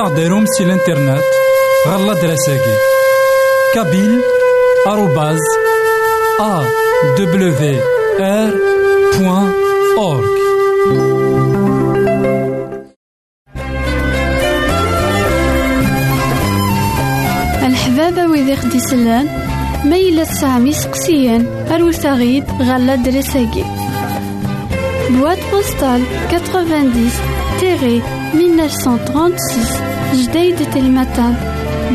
L'Internet, Ralade de la A. W. Al Hibaba, ouvrir dix-sept, Meillet sa. Boîte postale, 90 1936. Jdeïd Telmata,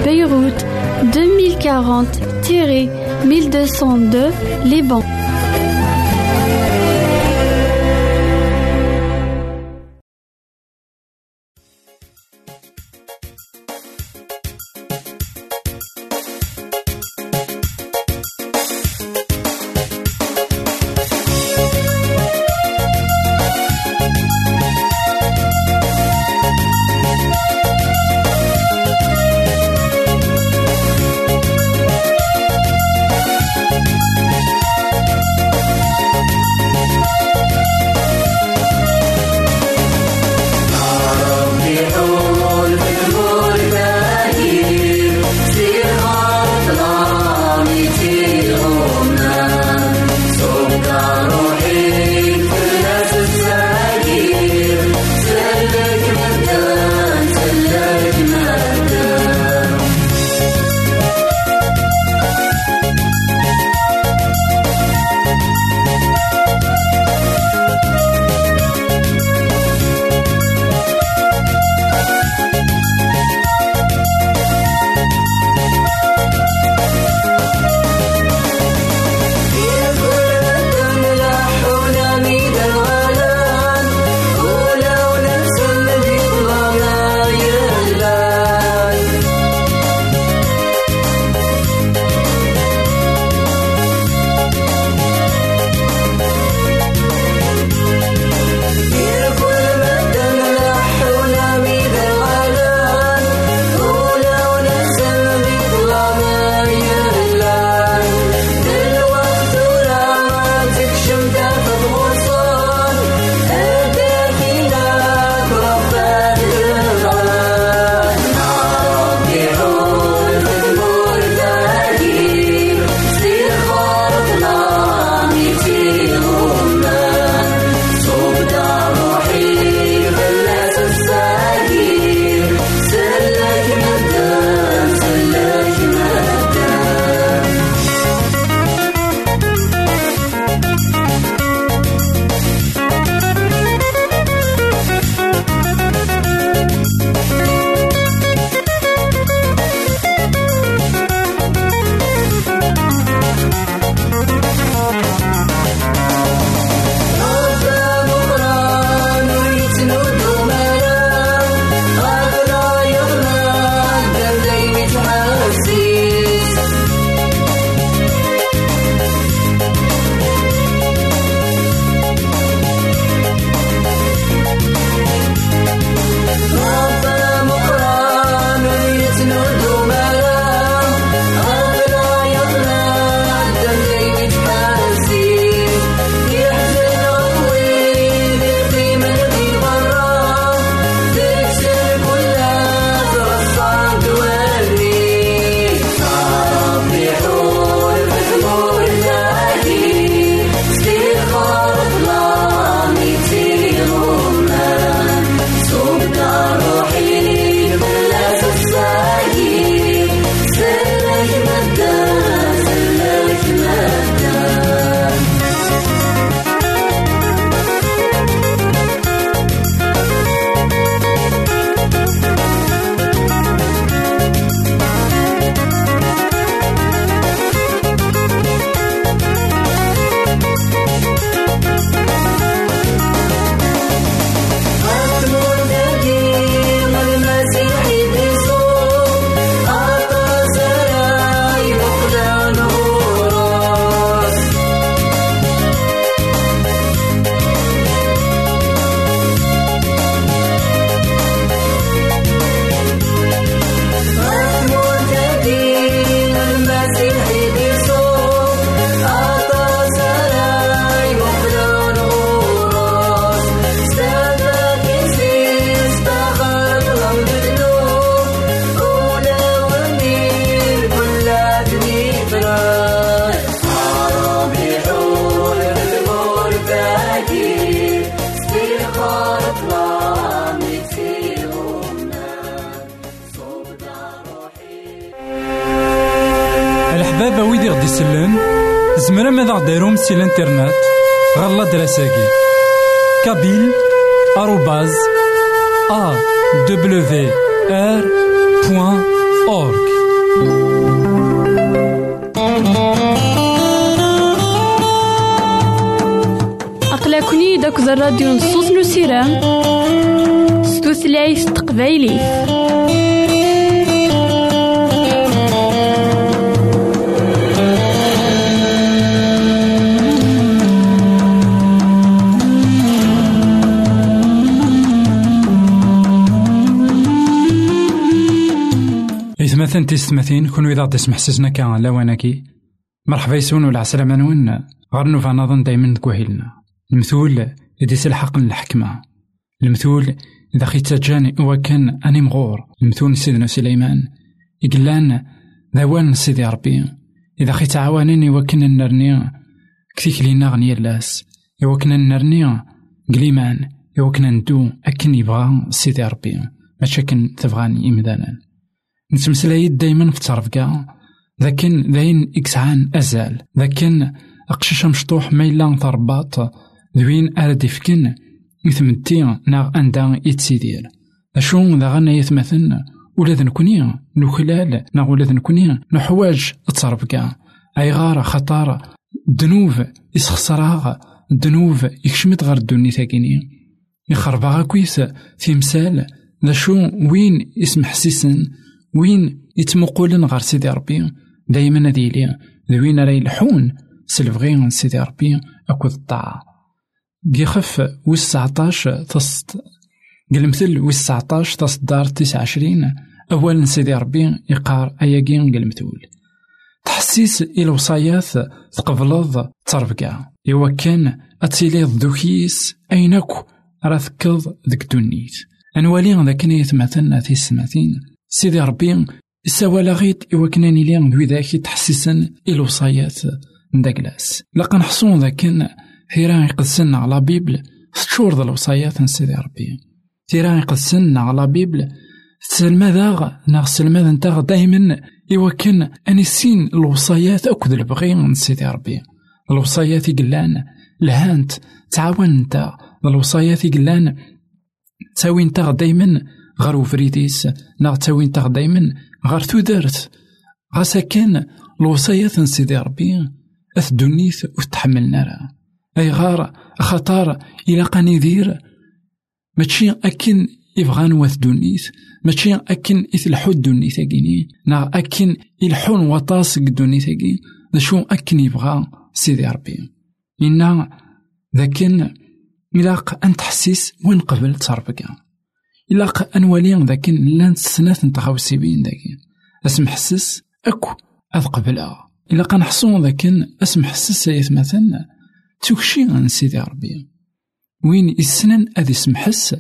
Beyrouth 2040-1202, Liban. زمرا ماذا غديرهم سي الانترنت غالا دراساكي كابيل آروباز أ دبليو آر بوان أورك أقلكني داك الراديو نصوص نسيرام ستوثلايف تقبايلي إثمثن تيستمثين كون إذا تسمح سيسنا كان لواناكي مرحبا يسون ولا عسلامة نون. غير نوفا نظن دايما كوهيلنا المثول يدي سلحق الحكمة المثول إذا خي تجاني هو كان أني مغور. المثول سيدنا سليمان. يقلان ذوان سيدي ربي. إذا خي تعاونني وكن النرني كثيك لينا غني اللاس. يوكنا النرني قليمان. يوكنا ندو. أكن يبغى سيدي ربي. ما كان تبغاني إمدانا نتمسلايد دايما في الترفقة لكن داين إكسعان أزال. لكن أقشش مشطوح ما إلا ضربات ذوين أرد يفكن. يثمتي ناغ أندا يتسيدير. أشو ذا غانا يثمثن؟ ولا ذنكوني نخلال. ناغ ولا ذنكوني نحواج أي غارة خطارة دنوف يسخسراغ. دنوف يكشمت غير الدنيا ثاكيني يخربها كويس. تمثال ذا شو وين اسم حسيسن وين يتمقولن غير سيدي ربي؟ دايما هذي لي. ذوين راه يلحون؟ سلفغي سيدي ربي. اكود الطاعة يخف ويس 19 تصد قلمثل ويس 19 تصدار تسعة عشرين. أولا سيدي ربي يقار أياكين قلمثول. تحسيس إلى وصايات تقبلض تربكا إوا كان أتيليض دوكيس أينك راه تكض ذك دونيت أنوالي ذاك يتمثلنا في السماتين سيدي ربي السوالا غيت إوا كنا نيلي ذوي ذاك تحسسن الوصايات نداكلاس. لقا نحصون ذاك ثيران يقدسن على بيبل تشور ذا الوصايات من سيدي ربي. ثيران يقدسن على بيبل تسلما ذا ناغ سلما ذا نتاغ دايما إوا كان أني سين الوصايات أكد البغي من سيدي ربي. الوصايات يقلان لهانت تعاون نتا الوصايات يقلان تساوي نتا دايما غير وفريديس ناغ تساوي نتا دايما غير تودرت غاسا كان الوصايات من سيدي ربي أث دونيث وتحملنا راه أي غار خطار إلا قاني دير ماشي أكن يبغان واث دونيث ماشي أكن إثلحو الدونيث أكيني. نا أكن يلحون وطاس الدونيث أكين شو أكن يبغى سيدي ربي. إنا ذاكن إلاق أن تحسيس وين قبل تربكا إلاق أنوالي ذاكن لأن سنات نتخاوسيبين ذاكن أسم حسس أكو أذ قبلها قنحصون ذاكن أسم حسس يثمثن تكشي عن سيدي ربي وين يسنن أذي سمحس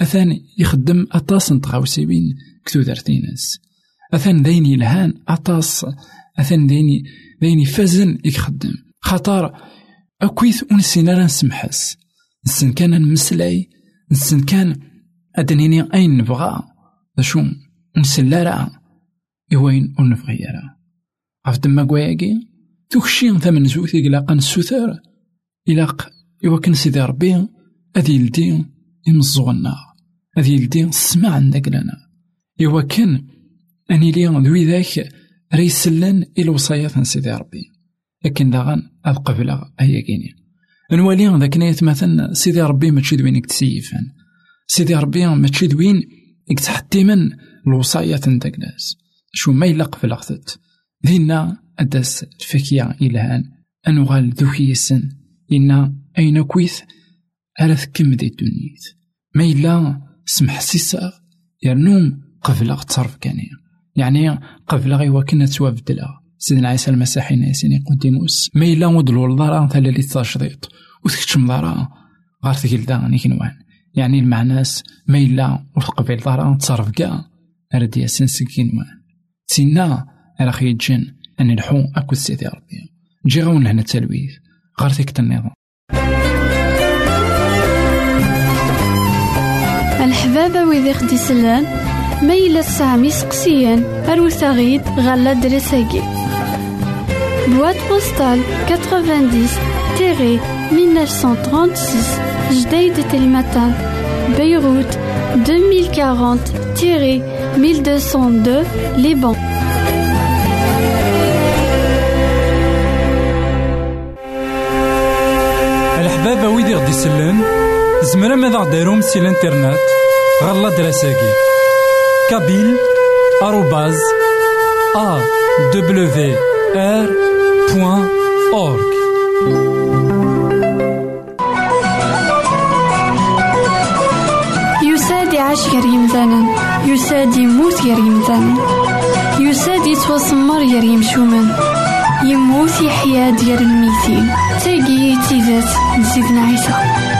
أثان يخدم أطاس نتغاوسي بين كتو دارتينس أثان ديني لهان أطاس أثان ديني ديني فازن يخدم. خطار أكويث ونسينا راه نسمحس نسن كان نمسلاي نسن كان أدنيني أين نبغى؟ شو نسلا راه إوين ونبغي راه عرف دما كواياكي تكشي ثمن زوث إقلاقا السوثار إلاق إوا كان سيدي ربي أذي يلدي يمزغنا أذي يلدي السمع عندك لنا. إوا كان أني لي ذوي ذاك راه يسلن إلى وصايات سيدي ربي. لكن داغن أذ قبل أياكيني. نوالي ذاك نيت مثلا سيدي ربي ماشي دوين تسيفان سيدي ربي ماشي دوين يتحتمن الوصايات نداك ناس شو ما إلا قبل أخذت ذينا أداس الفكية إلهان أنوغال ذوكيسن إنا أين كويث؟ ألا تكم دي الدنيت. ما إلا سمح سيسا يرنوم قبل تصرف كانيا يعني قبل غي وكنا توابدلا سيدنا عيسى المسيحي ناسيني قديموس. ما إلا ودلو الضرا ثلالي تشريط وتكتشم ضرا غار ثقيل دا نيكنوان يعني المعناس ما إلا وتقبل ضرا تصرف كاع. أرد ياسين سكينوان سينا على خي الجن أن الحو أكو سيدي ربي. جي غون هنا التلويث غير ثيك النظام. الحبابة ويدي خدي سلان ميلا سامي سقسيان أروثاغيد غالا دريساكي Boîte postale 90-1936 Jdeï de Telmatan Beyrouth 2040-1202 Liban. الحبابة ويدي غدي يسلم زمرا ماذا غديرهم سي الانترنت غالا دراساكي كابيل آروباز أ يعيش غير يمثالا يساد يموت غير يمثالا يساد يتوسمر غير يمشومان يموت يحيا ديال الميتين. تاقي تيزات نزيدنا عيسى.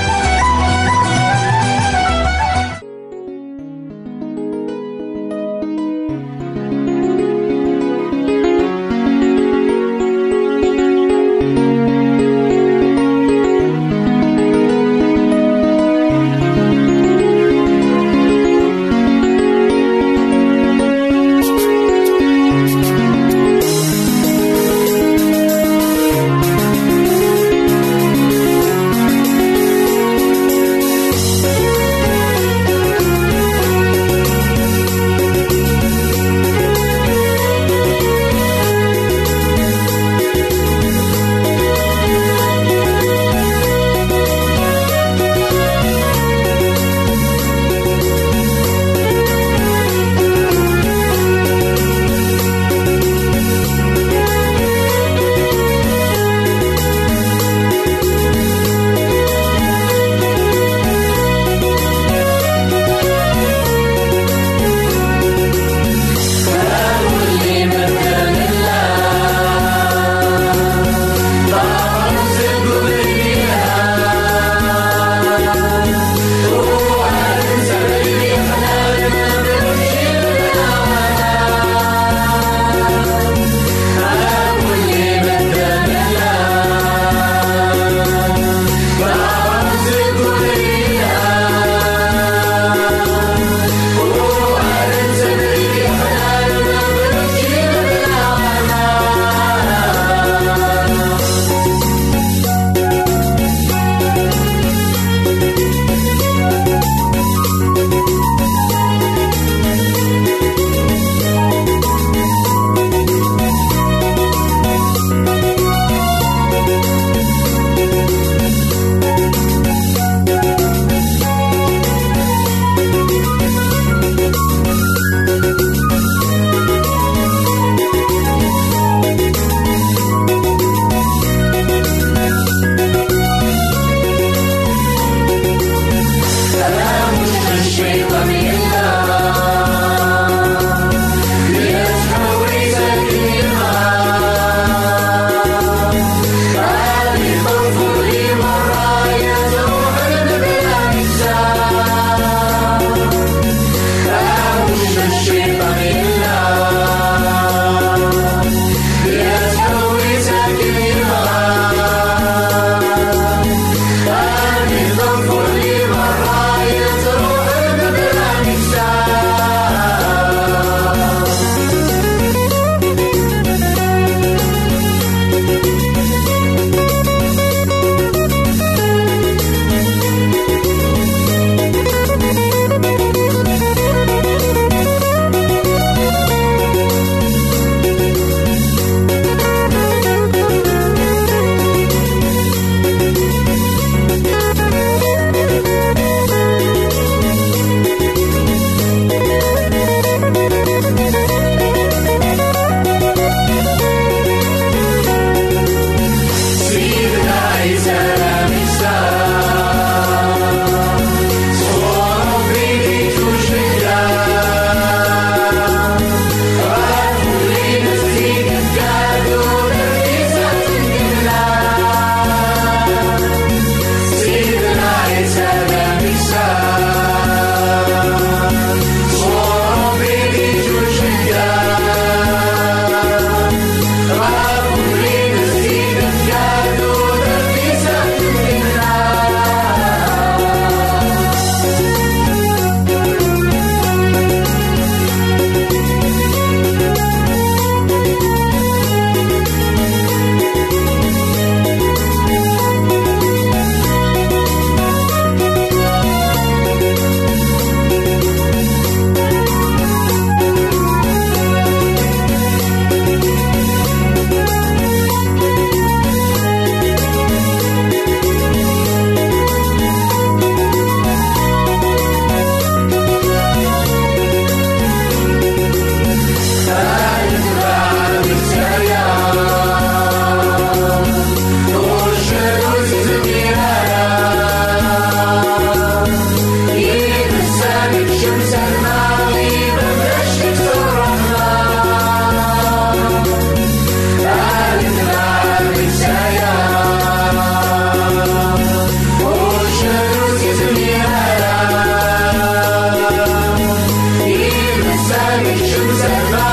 savage, you're the.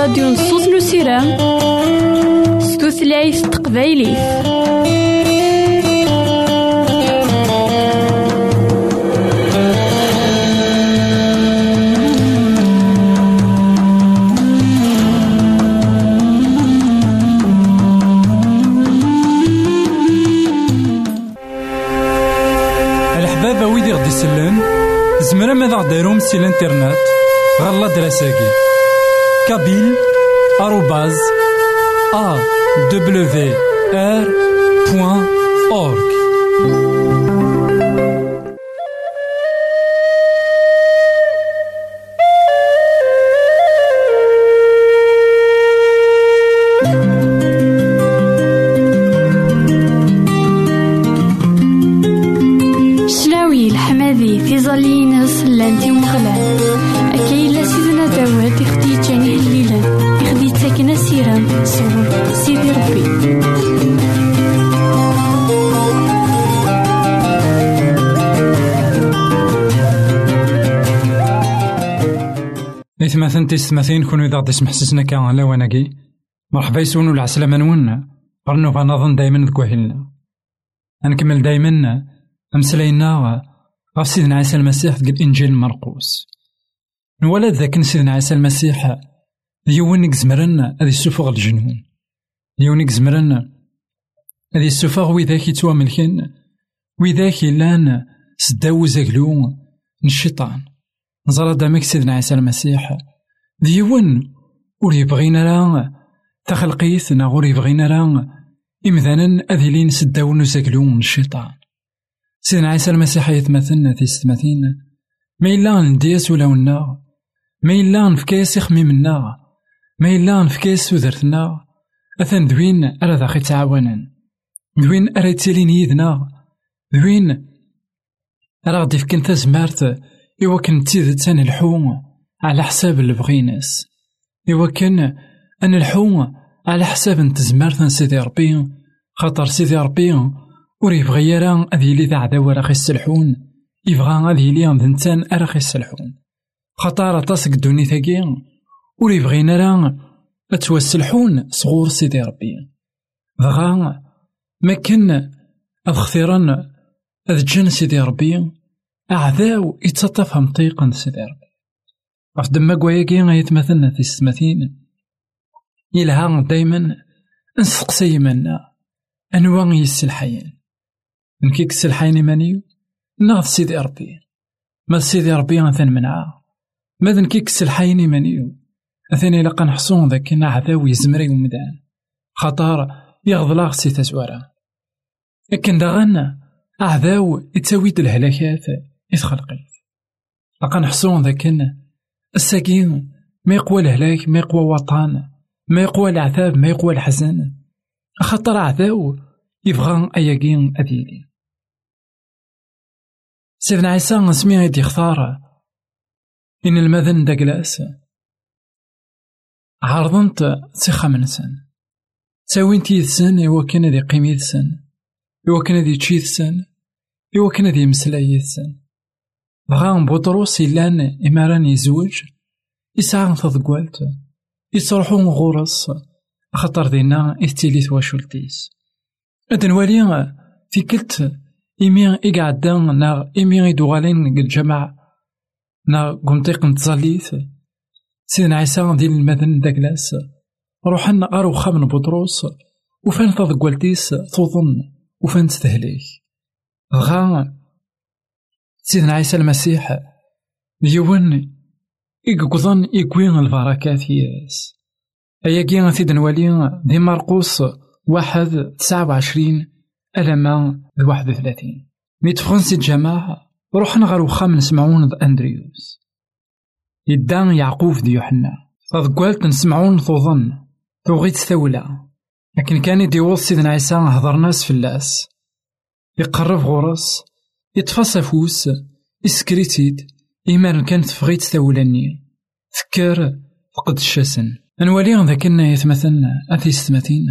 داك الراديو نصوص نسيرام ستوثلايف تقبايلي. الحبابة ويدي غدي يسلم زمرا ماذا غديرهم سي الانترنت. غالا دراساكي. كابيل إثماثن تيستماثين كونو إذا يسمح سسنا كان لواناكي مرحبا يسونو العسلامة نون. غرنو فنظن دايما ذكوهلنا نكمل دايما. أمسلاينا غف سيدنا عيسى المسيح ديال الإنجيل مرقوس. نولد ذاك سيدنا عيسى المسيح ديونيك زمرن هذا يسوفغ الجنون. ديونيك زمرن هذا يسوفغ وذاك يتواملكن وذاك لأن سداو زاكلو من الشيطان. نزرى دامك سيدنا عيسى المسيح. ديون ور يبغينا راه تخلقيت نا يبغينا راه إمذانا أذيلين سداو نزاكلو من الشيطان. سيدنا عيسى المسيح يتمثلنا في ستماثين ما إلا ندياس ولا ونا ما إلا نفكاس يخميمنا ما إلا نفكاس ودرتنا أثن دوين أرا ذا خي تعاونا دوين أرا يتسالين يدنا. دوين أرا غدي فكن تزمارت إوا كن تيد تان الحوم على حساب اللي بغيناس إوا كان أن الحوم على حساب نتزمارت سيدي ربي خاطر سيدي ربي ور يبغي يرى أذ يلي ذا عداوة راه يسلحون يبغى أذ يلي عند إنسان أرا يسلحون. خاطر تاسك دوني ثاقي ور يبغينا راه أتوسلحون صغور سيدي ربي. دغا ما كان أذ خثيران أذ جن سيدي ربي أعداو يتطف مطيقا سيدي ربي. غف دما كواياكي غيتمثلنا في السماثين يلها دايما نسقسي منا أنواع يسلحين نكيك السلحين إيمانيو ناض سيدي ربي. ما سيدي ربي غنثن منعا ماذا نكيك السلحين إيمانيو أثني لقا نحصون ذاك عداو يزمري ومدان. خطار يغضلاغ سي تزوارا لكن داغنا أعداو يتساويد الهلاكات. يتخلقيت لقا نحصون ذاك الساكين ما يقوى الهلاك ما يقوى وطن ما يقوى العذاب ما يقوى الحزن. خاطر عذاو يبغى أياكين أديلي سيدنا عيسى نسمي غيدي يختار. إن المذن داكلاس عرضنت سخا من سن تاوينت يدسن إوا كان ذي قيم يدسن إوا كان ذي تشي يدسن إوا كان ذي مسلا بغا بطرس إلان إماران يزوج يسعى تضقوالت يصرحون غورس خطر دينا إثتيليت واشولتيس أدنوالي في كلت إمي إقعدان نا إمي إدوغالين الجماعة نا قمطيق نتزاليت سيدنا عيسى ديال المدن داكلاس روحنا غار وخا من بطروس وفان تضقوالتيس تظن وفان تستهليك غا سيدنا عيسى المسيح يون إقضن إقوين البركات ياس أياكي غاثي نوالي دي مرقوس واحد تسعة وعشرين ألما الواحد وثلاثين. ميت فرنسي الجماعة روحنا غير وخام نسمعون ذا أندريوس. يدان يعقوب دي يوحنا. تضقالت نسمعون توظن توغيت ثولة. لكن كان يدي سيدنا عيسى هضر ناس فلاس يقرب غورس يتفاس فوس يسكريتيد إيمان كانت تفغيت ثولاني فكر فقد الشاسن. نوالي ذاك يتمثلنا أثي ستماتين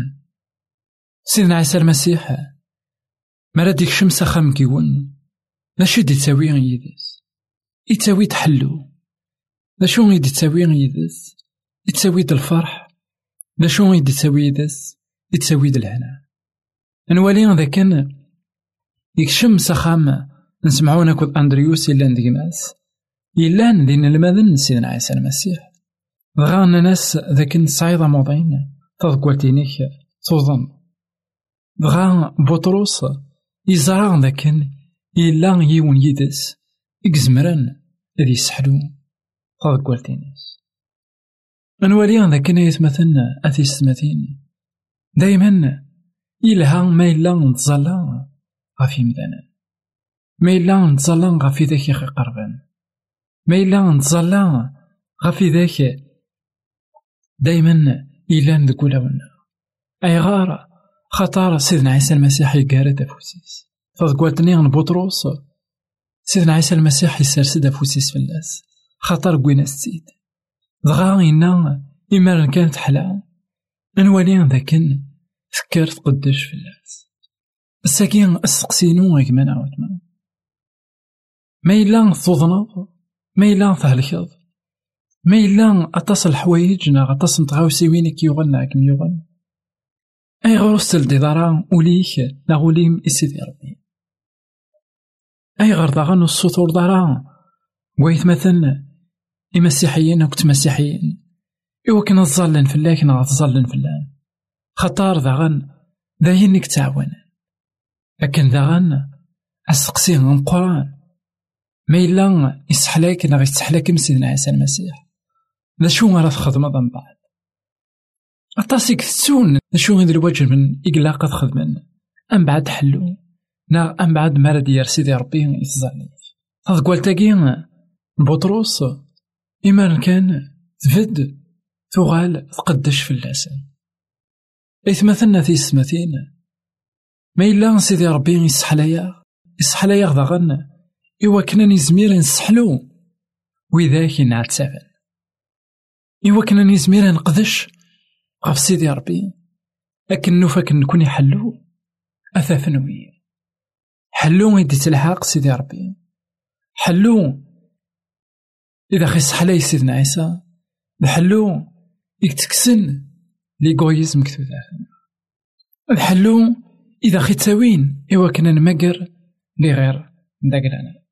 سيدنا عيسى المسيح مرا ديك شمس خام كيون. ماشي دي تساوي يدس يتساوي تحلو. شو غيدي تساوي يدس يتساويد الفرح. شو يدي تساوي داس يتساويد الهنا. نوالي ذا كان يكشم سخام نسمعونا كود أندريوس إلا نديناس إلا دين المذن سيدنا عيسى المسيح. غانا ناس ذاك صعيدة موضعين تذكرتينيك توظن بغا بطرس يزرع ذاك إلا يون يدس إكزمران ذي يسحلو تذكرتينيس نوالي ذاك يتمثلنا أثي ستمثين دايما إلها ما إلا نتظلا غافي مدانا ما إلا غافي ذاك يخي قربان ما إلا غافي ذاك دايما إلا نذكو لونا أي غار خطار سيدنا عيسى المسيح يقارى دافوسيس. تذكرتني عن بطرس سيدنا عيسى المسيح يسرس دافوسيس في الناس. خطر قوينا السيد. دغا إنا إما كانت حلا نوالي ذاكن فكرت قداش في الناس. الساكين السقسينو غيك ما نعاود ما إلا تظنض ما إلا تهلكض ما إلا أطاس الحوايج نا أطاس نتغاوسي يغنى كم يغن أي غرس الدارا وليك نا غوليم إسيدي ربي. أي غير داغن السطور دارا ويث مثلا إمسيحيين أو مسيحيين إوا كنا تظلن فلاك نا تظلن فلان. خطار داغن داين نك تعاون لكن داغن أسقسي من القرآن ما إلا يسحلاك نا يسحلاك سيدنا عيسى المسيح. لا شو راه تخدم من بعد. أطاسيك تسون شو غير الوجه من إقلاق تخدمن أم بعد حلو. نا أم بعد ما ديال سيدي ربي يتزاني هاد قوالتاكي بطروس. إما كان تفد. تغال تقدش في اللسان. إثمثلنا في سمثين ما إلا سيدي ربي يسحلايا يسحلايا غدا إوا كنا نزمير نسحلو وذاك نعاد سفن إوا كنا نزمير نقدش غف سيدي ربي لكن نوفاك نكون يحلو أثافنوي حلو يدي تلحاق سيدي ربي حلو إذا خيس حلاي سيدنا عيسى الحلو يكتكسن ليغويزم كتودا الحلو إذا خي تاوين إوا كنا نمقر لي غير نداكرانا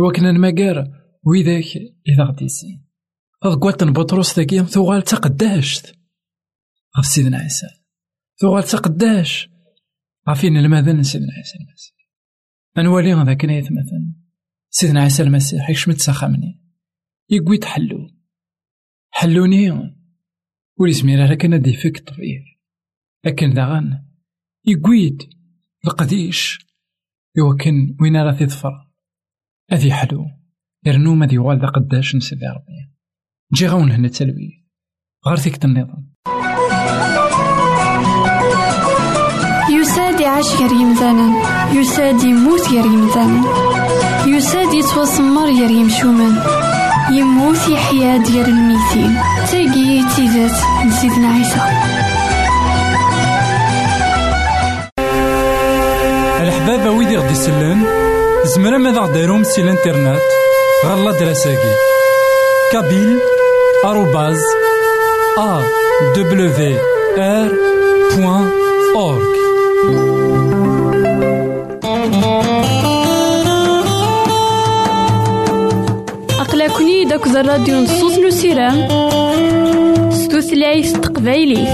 إوا كنا نمقر ويداك إذا غدي يسين قوات بطرس ذاكيا ثوغال تقداشت غف سيدنا عيسى. ثوغال تقداش غافين الماذن سيدنا عيسى المسيح. أنوالي هذاك نايت مثلا. سيدنا عيسى المسيح يكشمت سخامني يقوي تحلو. حلوني. وليسمير راه كان دي فيك طفير لكن داغان يقويد القديش إوا كان وين راه تظفر أذي حلو يرنو ما ديوال ذا قداش نسيدي ربي. جي غاون هنا تلوي. غير فيك النظام يساد يعيش غير يمثالا يساد يموت غير يمثالا يساد يتوسمر غير يمشومان يموت يحيا ديال الميتين تاقي تيزات نسيدنا عيسى. يسلم زمرا ماذا غديرهم سي الانترنت؟ غالا دراساكي. كابيل آروباز أ دبليو آر بوان أورك أقلكني داك الراديو نصوص نو سيرام. ستوثلايف تقبايليت